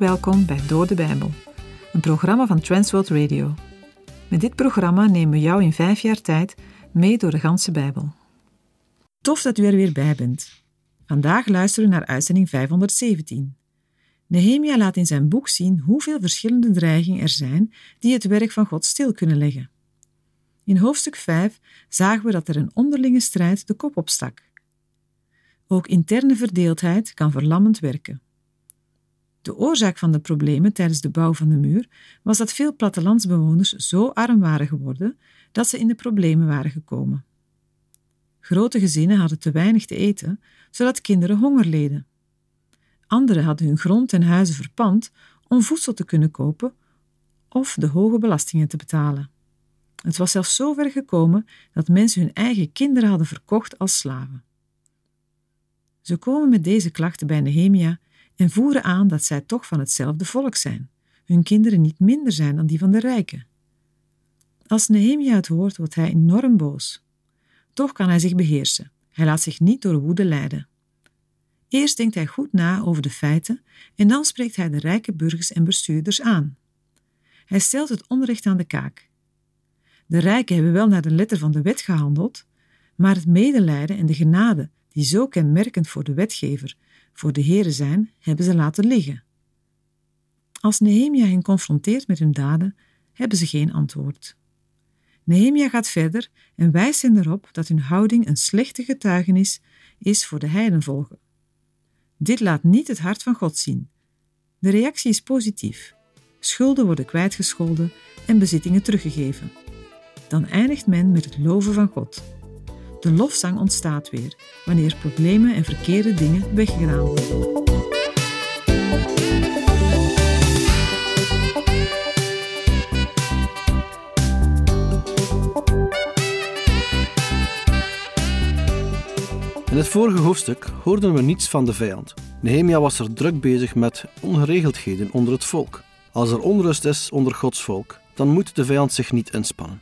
Welkom bij Door de Bijbel, een programma van Transworld Radio. Met dit programma nemen we jou in vijf jaar tijd mee door de ganse Bijbel. Tof dat u er weer bij bent. Vandaag luisteren we naar uitzending 517. Nehemia laat in zijn boek zien hoeveel verschillende dreigingen er zijn die het werk van God stil kunnen leggen. In hoofdstuk 5 zagen we dat er een onderlinge strijd de kop opstak. Ook interne verdeeldheid kan verlammend werken. De oorzaak van de problemen tijdens de bouw van de muur was dat veel plattelandsbewoners zo arm waren geworden dat ze in de problemen waren gekomen. Grote gezinnen hadden te weinig te eten, zodat kinderen honger leden. Anderen hadden hun grond en huizen verpand om voedsel te kunnen kopen of de hoge belastingen te betalen. Het was zelfs zo ver gekomen dat mensen hun eigen kinderen hadden verkocht als slaven. Ze komen met deze klachten bij Nehemia en voeren aan dat zij toch van hetzelfde volk zijn, hun kinderen niet minder zijn dan die van de rijken. Als Nehemia het hoort, wordt hij enorm boos. Toch kan hij zich beheersen. Hij laat zich niet door woede leiden. Eerst denkt hij goed na over de feiten en dan spreekt hij de rijke burgers en bestuurders aan. Hij stelt het onrecht aan de kaak. De rijken hebben wel naar de letter van de wet gehandeld, maar het medelijden en de genade die zo kenmerkend voor de wetgever, voor de heren zijn, hebben ze laten liggen. Als Nehemia hen confronteert met hun daden, hebben ze geen antwoord. Nehemia gaat verder en wijst hen erop dat hun houding een slechte getuigenis is voor de heidenvolgen. Dit laat niet het hart van God zien. De reactie is positief. Schulden worden kwijtgescholden en bezittingen teruggegeven. Dan eindigt men met het loven van God. De lofzang ontstaat weer wanneer problemen en verkeerde dingen weggedaan worden. In het vorige hoofdstuk hoorden we niets van de vijand. Nehemia was er druk bezig met ongeregeldheden onder het volk. Als er onrust is onder Gods volk, dan moet de vijand zich niet inspannen.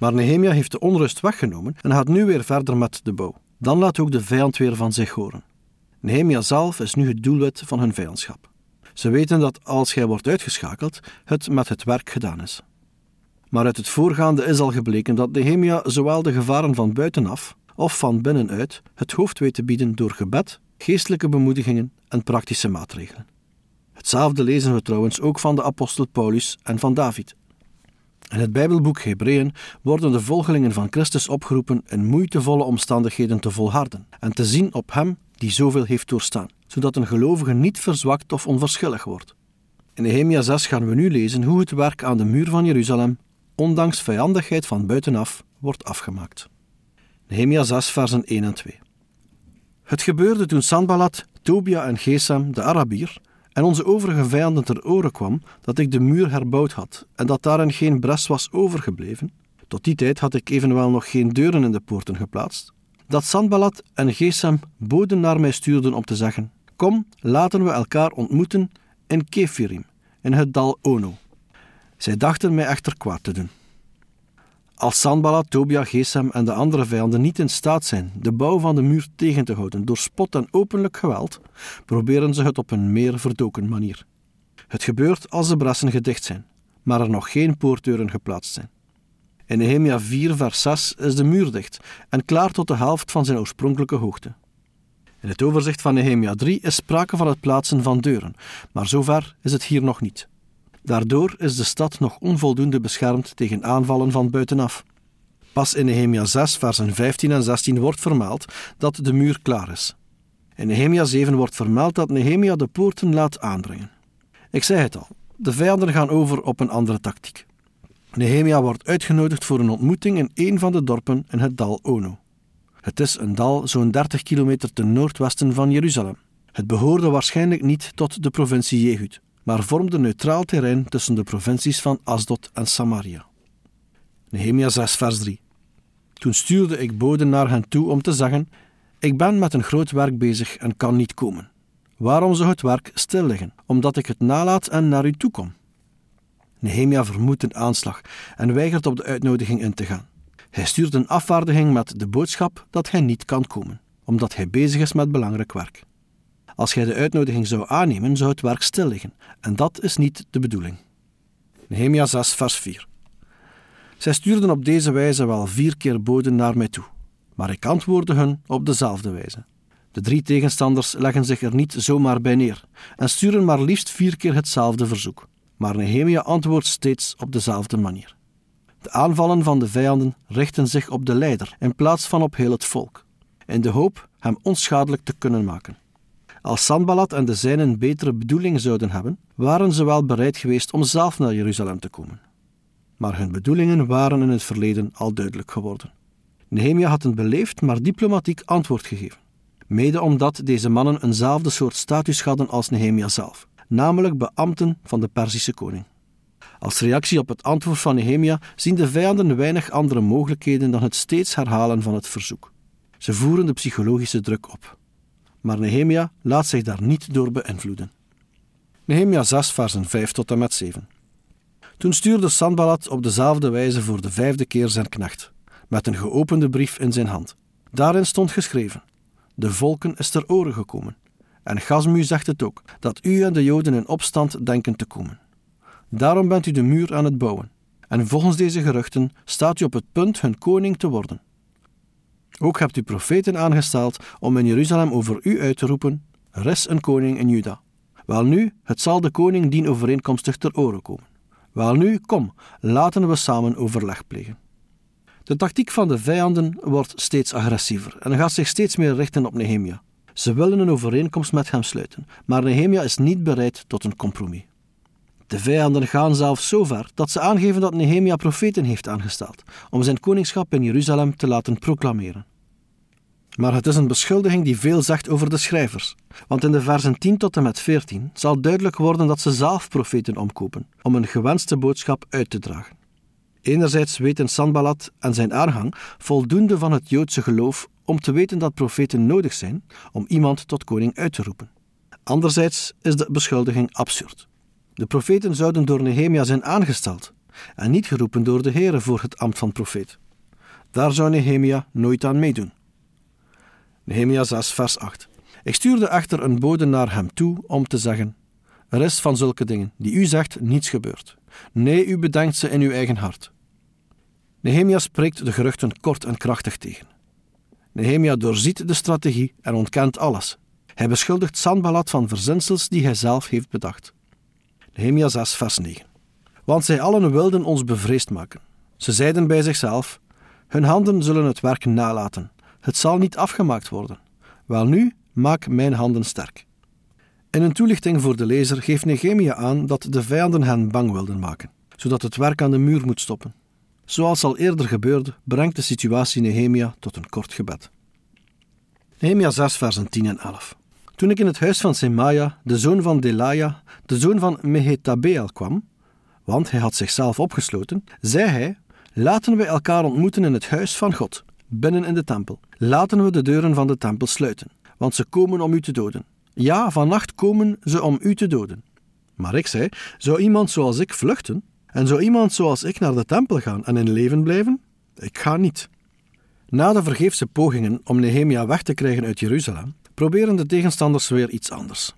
Maar Nehemia heeft de onrust weggenomen en gaat nu weer verder met de bouw. Dan laat ook de vijand weer van zich horen. Nehemia zelf is nu het doelwit van hun vijandschap. Ze weten dat als hij wordt uitgeschakeld, het met het werk gedaan is. Maar uit het voorgaande is al gebleken dat Nehemia zowel de gevaren van buitenaf of van binnenuit het hoofd weet te bieden door gebed, geestelijke bemoedigingen en praktische maatregelen. Hetzelfde lezen we trouwens ook van de apostel Paulus en van David. In het Bijbelboek Hebreeën worden de volgelingen van Christus opgeroepen in moeitevolle omstandigheden te volharden en te zien op Hem die zoveel heeft doorstaan, zodat een gelovige niet verzwakt of onverschillig wordt. In Nehemia 6 gaan we nu lezen hoe het werk aan de muur van Jeruzalem, ondanks vijandigheid van buitenaf, wordt afgemaakt. Nehemia 6, versen 1 en 2. Het gebeurde toen Sanballat, Tobia en Gesem, de Arabier, en onze overige vijanden ter oren kwam dat ik de muur herbouwd had en dat daarin geen bres was overgebleven. Tot die tijd had ik evenwel nog geen deuren in de poorten geplaatst. Dat Sanballat en Gesem boden naar mij stuurden om te zeggen: Kom, laten we elkaar ontmoeten in Kefirim, in het dal Ono. Zij dachten mij echter kwaad te doen. Als Sanballat, Tobia, Gesem en de andere vijanden niet in staat zijn de bouw van de muur tegen te houden door spot en openlijk geweld, proberen ze het op een meer verdoken manier. Het gebeurt als de brassen gedicht zijn, maar er nog geen poortdeuren geplaatst zijn. In Nehemia 4, vers 6 is de muur dicht en klaar tot de helft van zijn oorspronkelijke hoogte. In het overzicht van Nehemia 3 is sprake van het plaatsen van deuren, maar zover is het hier nog niet. Daardoor is de stad nog onvoldoende beschermd tegen aanvallen van buitenaf. Pas in Nehemia 6, versen 15 en 16 wordt vermeld dat de muur klaar is. In Nehemia 7 wordt vermeld dat Nehemia de poorten laat aanbrengen. Ik zei het al, de vijanden gaan over op een andere tactiek. Nehemia wordt uitgenodigd voor een ontmoeting in een van de dorpen in het dal Ono. Het is een dal zo'n 30 kilometer ten noordwesten van Jeruzalem. Het behoorde waarschijnlijk niet tot de provincie Jehud maar vormde neutraal terrein tussen de provincies van Asdod en Samaria. Nehemia 6, vers 3. Toen stuurde ik boden naar hen toe om te zeggen: Ik ben met een groot werk bezig en kan niet komen. Waarom zou het werk stil liggen? Omdat ik het nalaat en naar u toe kom. Nehemia vermoedt een aanslag en weigert op de uitnodiging in te gaan. Hij stuurt een afvaardiging met de boodschap dat hij niet kan komen, omdat hij bezig is met belangrijk werk. Als gij de uitnodiging zou aannemen, zou het werk stil liggen. En dat is niet de bedoeling. Nehemia 6, vers 4. Zij stuurden op deze wijze wel vier keer boden naar mij toe, maar ik antwoordde hun op dezelfde wijze. De drie tegenstanders leggen zich er niet zomaar bij neer en sturen maar liefst vier keer hetzelfde verzoek. Maar Nehemia antwoordt steeds op dezelfde manier. De aanvallen van de vijanden richten zich op de leider in plaats van op heel het volk, in de hoop hem onschadelijk te kunnen maken. Als Sanballat en de zijnen betere bedoeling zouden hebben, waren ze wel bereid geweest om zelf naar Jeruzalem te komen. Maar hun bedoelingen waren in het verleden al duidelijk geworden. Nehemia had een beleefd maar diplomatiek antwoord gegeven, mede omdat deze mannen eenzelfde soort status hadden als Nehemia zelf, namelijk beambten van de Perzische koning. Als reactie op het antwoord van Nehemia zien de vijanden weinig andere mogelijkheden dan het steeds herhalen van het verzoek. Ze voeren de psychologische druk op. Maar Nehemia laat zich daar niet door beïnvloeden. Nehemia 6, versen 5 tot en met 7. Toen stuurde Sanballat op dezelfde wijze voor de vijfde keer zijn knecht, met een geopende brief in zijn hand. Daarin stond geschreven: De volken is ter oren gekomen. En Gazmu zegt het ook, dat u en de Joden in opstand denken te komen. Daarom bent u de muur aan het bouwen. En volgens deze geruchten staat u op het punt hun koning te worden. Ook hebt u profeten aangesteld om in Jeruzalem over u uit te roepen: is een koning in Juda. Welnu, het zal de koning dien overeenkomstig ter oren komen. Welnu, kom, laten we samen overleg plegen. De tactiek van de vijanden wordt steeds agressiever en gaat zich steeds meer richten op Nehemia. Ze willen een overeenkomst met hem sluiten, maar Nehemia is niet bereid tot een compromis. De vijanden gaan zelfs zo ver dat ze aangeven dat Nehemia profeten heeft aangesteld om zijn koningschap in Jeruzalem te laten proclameren. Maar het is een beschuldiging die veel zegt over de schrijvers, want in de versen 10 tot en met 14 zal duidelijk worden dat ze zelf profeten omkopen om een gewenste boodschap uit te dragen. Enerzijds weten Sanballat en zijn aanhang voldoende van het Joodse geloof om te weten dat profeten nodig zijn om iemand tot koning uit te roepen. Anderzijds is de beschuldiging absurd. De profeten zouden door Nehemia zijn aangesteld en niet geroepen door de Heere voor het ambt van profeet. Daar zou Nehemia nooit aan meedoen. Nehemia 6, vers 8. Ik stuurde echter een bode naar hem toe om te zeggen: Er is van zulke dingen die u zegt niets gebeurd. Nee, u bedenkt ze in uw eigen hart. Nehemia spreekt de geruchten kort en krachtig tegen. Nehemia doorziet de strategie en ontkent alles. Hij beschuldigt Sanballat van verzinsels die hij zelf heeft bedacht. Nehemia 6, vers 9. Want zij allen wilden ons bevreesd maken. Ze zeiden bij zichzelf: Hun handen zullen het werk nalaten. Het zal niet afgemaakt worden. Welnu, maak mijn handen sterk. In een toelichting voor de lezer geeft Nehemia aan dat de vijanden hen bang wilden maken, zodat het werk aan de muur moet stoppen. Zoals al eerder gebeurde, brengt de situatie Nehemia tot een kort gebed. Nehemia 6, versen 10 en 11. Toen ik in het huis van Semaia, de zoon van Delaya, de zoon van Mehetabeel kwam, want hij had zichzelf opgesloten, zei hij: Laten we elkaar ontmoeten in het huis van God, binnen in de tempel. Laten we de deuren van de tempel sluiten, want ze komen om u te doden. Ja, vannacht komen ze om u te doden. Maar ik zei: Zou iemand zoals ik vluchten? En zou iemand zoals ik naar de tempel gaan en in leven blijven? Ik ga niet. Na de vergeefse pogingen om Nehemia weg te krijgen uit Jeruzalem, proberen de tegenstanders weer iets anders.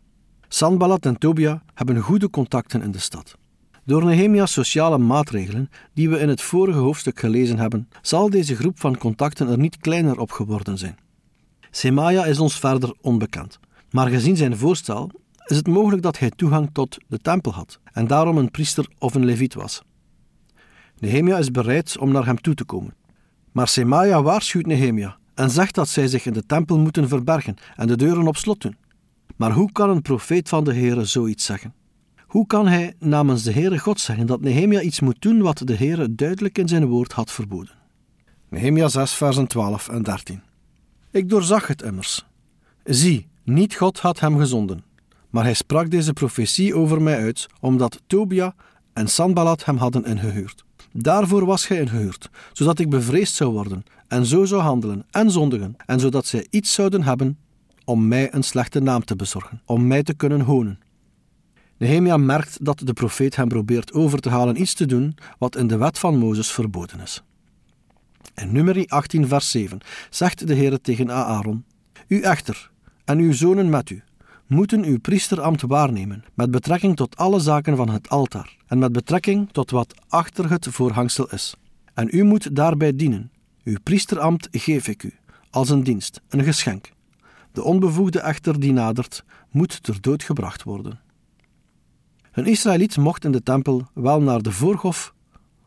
Sanballat en Tobia hebben goede contacten in de stad. Door Nehemia's sociale maatregelen, die we in het vorige hoofdstuk gelezen hebben, zal deze groep van contacten er niet kleiner op geworden zijn. Semaia is ons verder onbekend, maar gezien zijn voorstel is het mogelijk dat hij toegang tot de tempel had en daarom een priester of een leviet was. Nehemia is bereid om naar hem toe te komen. Maar Semaia waarschuwt Nehemia en zegt dat zij zich in de tempel moeten verbergen en de deuren op slot doen. Maar hoe kan een profeet van de Heere zoiets zeggen? Hoe kan hij namens de Heere God zeggen dat Nehemia iets moet doen wat de Heere duidelijk in zijn woord had verboden? Nehemia 6, versen 12 en 13. Ik doorzag het immers. Zie, niet God had hem gezonden, maar hij sprak deze profetie over mij uit, omdat Tobia en Sanballat hem hadden ingehuurd. Daarvoor was gij ingehuurd, zodat ik bevreesd zou worden en zo zou handelen en zondigen, en zodat zij iets zouden hebben om mij een slechte naam te bezorgen, om mij te kunnen honen. Nehemia merkt dat de profeet hem probeert over te halen iets te doen wat in de wet van Mozes verboden is. In Numeri 18 vers 7 zegt de Heer tegen Aaron, U echter en uw zonen met u, moeten uw priesterambt waarnemen met betrekking tot alle zaken van het altaar en met betrekking tot wat achter het voorhangsel is. En u moet daarbij dienen. Uw priesterambt geef ik u, als een dienst, een geschenk. De onbevoegde echter die nadert, moet ter dood gebracht worden. Een Israëliet mocht in de tempel wel naar de voorhof,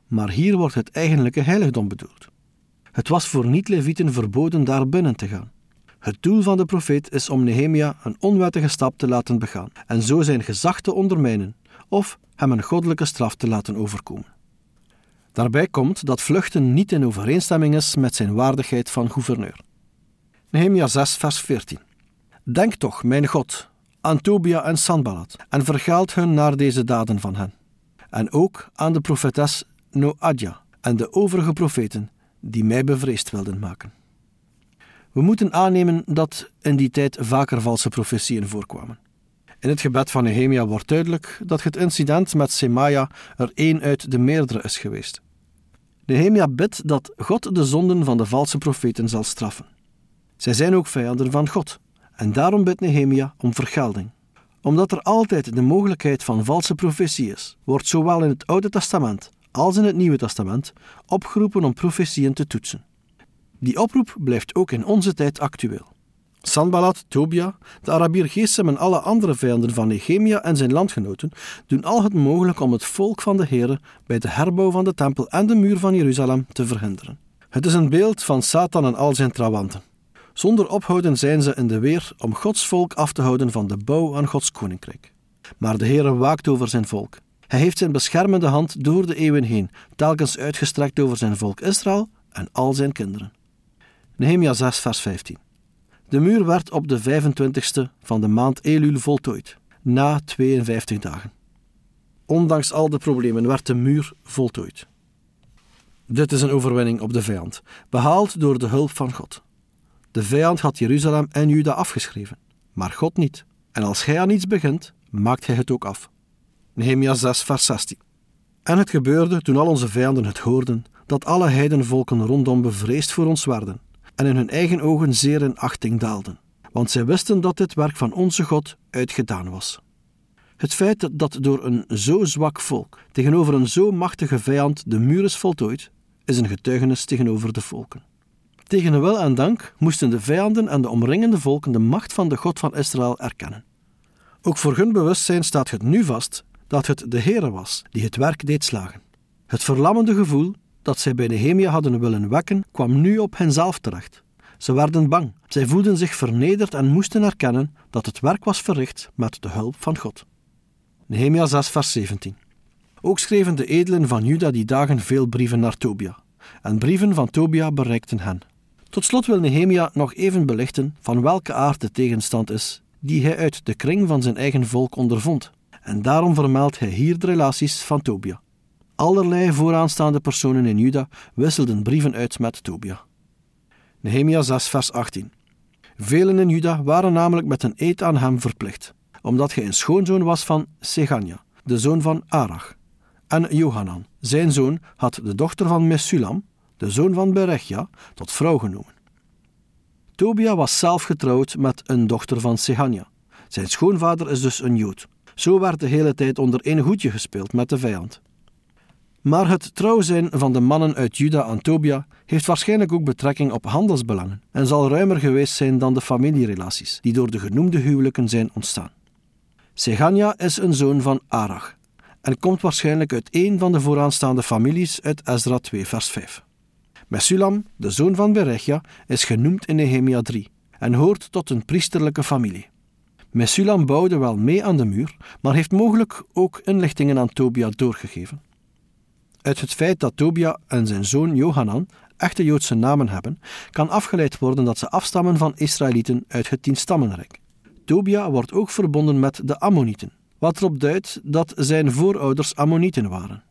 maar hier wordt het eigenlijke heiligdom bedoeld. Het was voor niet-Levieten verboden daar binnen te gaan. Het doel van de profeet is om Nehemia een onwettige stap te laten begaan en zo zijn gezag te ondermijnen of hem een goddelijke straf te laten overkomen. Daarbij komt dat vluchten niet in overeenstemming is met zijn waardigheid van gouverneur. Nehemia 6, vers 14. Denk toch, mijn God, aan Tobia en Sanballat en vergaalt hun naar deze daden van hen. En ook aan de profetes Noadja en de overige profeten die mij bevreesd wilden maken. We moeten aannemen dat in die tijd vaker valse profetieën voorkwamen. In het gebed van Nehemia wordt duidelijk dat het incident met Semaia er één uit de meerdere is geweest. Nehemia bidt dat God de zonden van de valse profeten zal straffen. Zij zijn ook vijanden van God, en daarom bidt Nehemia om vergelding. Omdat er altijd de mogelijkheid van valse profetie is, wordt zowel in het Oude Testament als in het Nieuwe Testament opgeroepen om profetieën te toetsen. Die oproep blijft ook in onze tijd actueel. Sanballat, Tobia, de Arabier Gesem en alle andere vijanden van Nehemia en zijn landgenoten doen al het mogelijk om het volk van de Heere bij de herbouw van de tempel en de muur van Jeruzalem te verhinderen. Het is een beeld van Satan en al zijn trawanten. Zonder ophouden zijn ze in de weer om Gods volk af te houden van de bouw aan Gods koninkrijk. Maar de Heere waakt over zijn volk. Hij heeft zijn beschermende hand door de eeuwen heen telkens uitgestrekt over zijn volk Israël en al zijn kinderen. Nehemia 6, vers 15. De muur werd op de 25ste van de maand Elul voltooid, na 52 dagen. Ondanks al de problemen werd de muur voltooid. Dit is een overwinning op de vijand, behaald door de hulp van God. De vijand had Jeruzalem en Juda afgeschreven, maar God niet. En als hij aan iets begint, maakt hij het ook af. Nehemia 6, vers 16. En het gebeurde toen al onze vijanden het hoorden, dat alle heidenvolken rondom bevreesd voor ons werden en in hun eigen ogen zeer in achting daalden, want zij wisten dat dit werk van onze God uitgedaan was. Het feit dat door een zo zwak volk tegenover een zo machtige vijand de muur is voltooid, is een getuigenis tegenover de volken. Tegen wil en dank moesten de vijanden en de omringende volken de macht van de God van Israël erkennen. Ook voor hun bewustzijn staat het nu vast dat het de Heere was die het werk deed slagen. Het verlammende gevoel dat zij bij Nehemia hadden willen wekken, kwam nu op henzelf terecht. Ze werden bang, zij voelden zich vernederd en moesten erkennen dat het werk was verricht met de hulp van God. Nehemia 6, vers 17. Ook schreven de edelen van Juda die dagen veel brieven naar Tobia, en brieven van Tobia bereikten hen. Tot slot wil Nehemia nog even belichten van welke aard de tegenstand is die hij uit de kring van zijn eigen volk ondervond, en daarom vermeldt hij hier de relaties van Tobia. Allerlei vooraanstaande personen in Juda wisselden brieven uit met Tobia. Nehemia 6, vers 18. Velen in Juda waren namelijk met een eed aan hem verplicht, omdat hij een schoonzoon was van Segania, de zoon van Arach. En Johanan, zijn zoon, had de dochter van Mesulam, de zoon van Berechia, tot vrouw genomen. Tobia was zelf getrouwd met een dochter van Segania. Zijn schoonvader is dus een Jood. Zo werd de hele tijd onder één hoedje gespeeld met de vijand. Maar het trouw zijn van de mannen uit Juda aan Tobia heeft waarschijnlijk ook betrekking op handelsbelangen en zal ruimer geweest zijn dan de familierelaties die door de genoemde huwelijken zijn ontstaan. Segania is een zoon van Arach en komt waarschijnlijk uit een van de vooraanstaande families uit Ezra 2 vers 5. Mesulam, de zoon van Berechia, is genoemd in Nehemia 3 en hoort tot een priesterlijke familie. Mesulam bouwde wel mee aan de muur, maar heeft mogelijk ook inlichtingen aan Tobia doorgegeven. Uit het feit dat Tobia en zijn zoon Johanan echte Joodse namen hebben, kan afgeleid worden dat ze afstammen van Israëlieten uit het Tienstammenrijk. Tobia wordt ook verbonden met de Ammonieten, wat erop duidt dat zijn voorouders Ammonieten waren.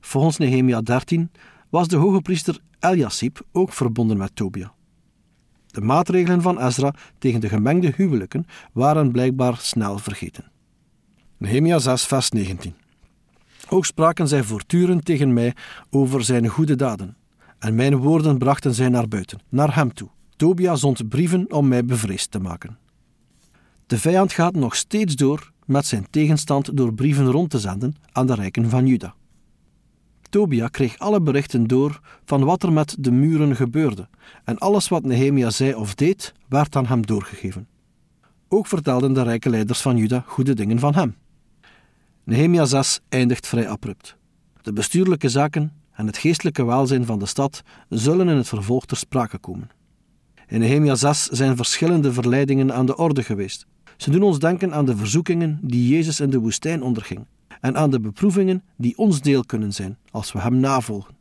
Volgens Nehemia 13 was de hoge priester Eliasib ook verbonden met Tobia. De maatregelen van Ezra tegen de gemengde huwelijken waren blijkbaar snel vergeten. Nehemia 6, vers 19. Ook spraken zij voortdurend tegen mij over zijn goede daden. En mijn woorden brachten zij naar buiten, naar hem toe. Tobia zond brieven om mij bevreesd te maken. De vijand gaat nog steeds door met zijn tegenstand door brieven rond te zenden aan de rijken van Juda. Tobia kreeg alle berichten door van wat er met de muren gebeurde, en alles wat Nehemia zei of deed, werd aan hem doorgegeven. Ook vertelden de rijke leiders van Juda goede dingen van hem. Nehemia 6 eindigt vrij abrupt. De bestuurlijke zaken en het geestelijke welzijn van de stad zullen in het vervolg ter sprake komen. In Nehemia 6 zijn verschillende verleidingen aan de orde geweest. Ze doen ons denken aan de verzoekingen die Jezus in de woestijn onderging en aan de beproevingen die ons deel kunnen zijn als we Hem navolgen.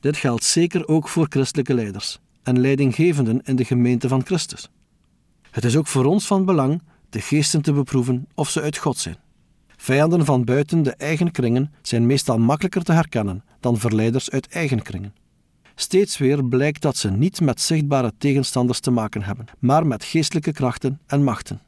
Dit geldt zeker ook voor christelijke leiders en leidinggevenden in de gemeente van Christus. Het is ook voor ons van belang de geesten te beproeven of ze uit God zijn. Vijanden van buiten de eigen kringen zijn meestal makkelijker te herkennen dan verleiders uit eigen kringen. Steeds weer blijkt dat ze niet met zichtbare tegenstanders te maken hebben, maar met geestelijke krachten en machten.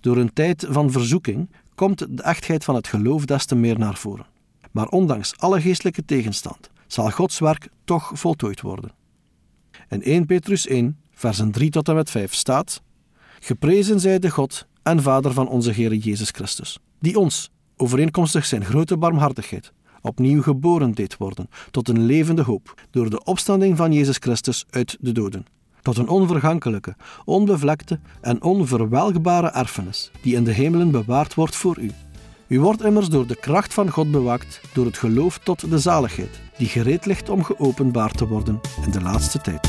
Door een tijd van verzoeking komt de echtheid van het geloof des te meer naar voren. Maar ondanks alle geestelijke tegenstand zal Gods werk toch voltooid worden. In 1 Petrus 1, versen 3 tot en met 5 staat: Geprezen zij de God en Vader van onze Heer Jezus Christus, die ons, overeenkomstig zijn grote barmhartigheid, opnieuw geboren deed worden tot een levende hoop door de opstanding van Jezus Christus uit de doden tot een onvergankelijke, onbevlekte en onverwelgbare erfenis, die in de hemelen bewaard wordt voor u. U wordt immers door de kracht van God bewaakt, door het geloof tot de zaligheid, die gereed ligt om geopenbaard te worden in de laatste tijd.